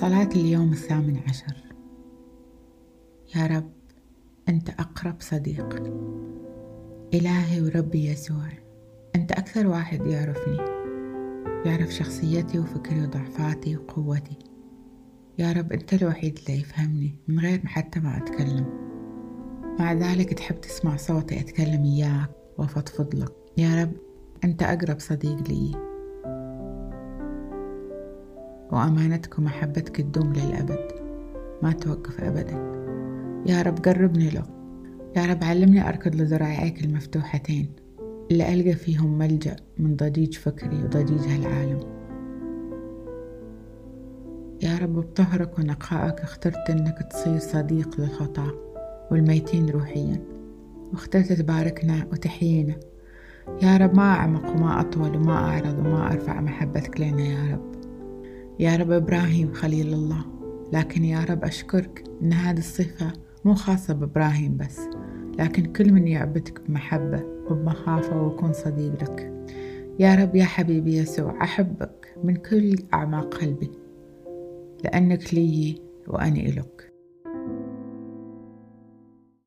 صلاة اليوم الثامن عشر. يا رب أنت أقرب صديق. إلهي وربي يسوع أنت أكثر واحد يعرفني. يعرف شخصيتي وفكري وضعفاتي وقوتي. يا رب أنت الوحيد اللي يفهمني من غير حتى ما أتكلم. مع ذلك تحب تسمع صوتي أتكلم إياك وأفضفض لك. يا رب أنت أقرب صديق لي. وأمانتك ومحبتك تدوم للأبد. ما توقف أبدا. يا رب قربني له. يا رب علمني أركض لذراعيك المفتوحتين. اللي ألقى فيهم ملجأ من ضجيج فكري وضجيج هالعالم. يا رب بطهرك ونقائك اخترت إنك تصير صديق للخطاة والميتين روحيا. واخترت تباركنا وتحيينا. يا رب ما أعمق وما أطول وما أعرض وما أرفع محبتك لنا يا رب. يا رب إبراهيم خليل الله. لكن يا رب أشكرك إن هذه الصفة مو خاصة بإبراهيم بس لكن كل من يعبدك بمحبة وبمخافة ويكون صديق لك. يا رب يا حبيبي يسوع أحبك من كل أعماق قلبي لأنك لي وأنا إلك.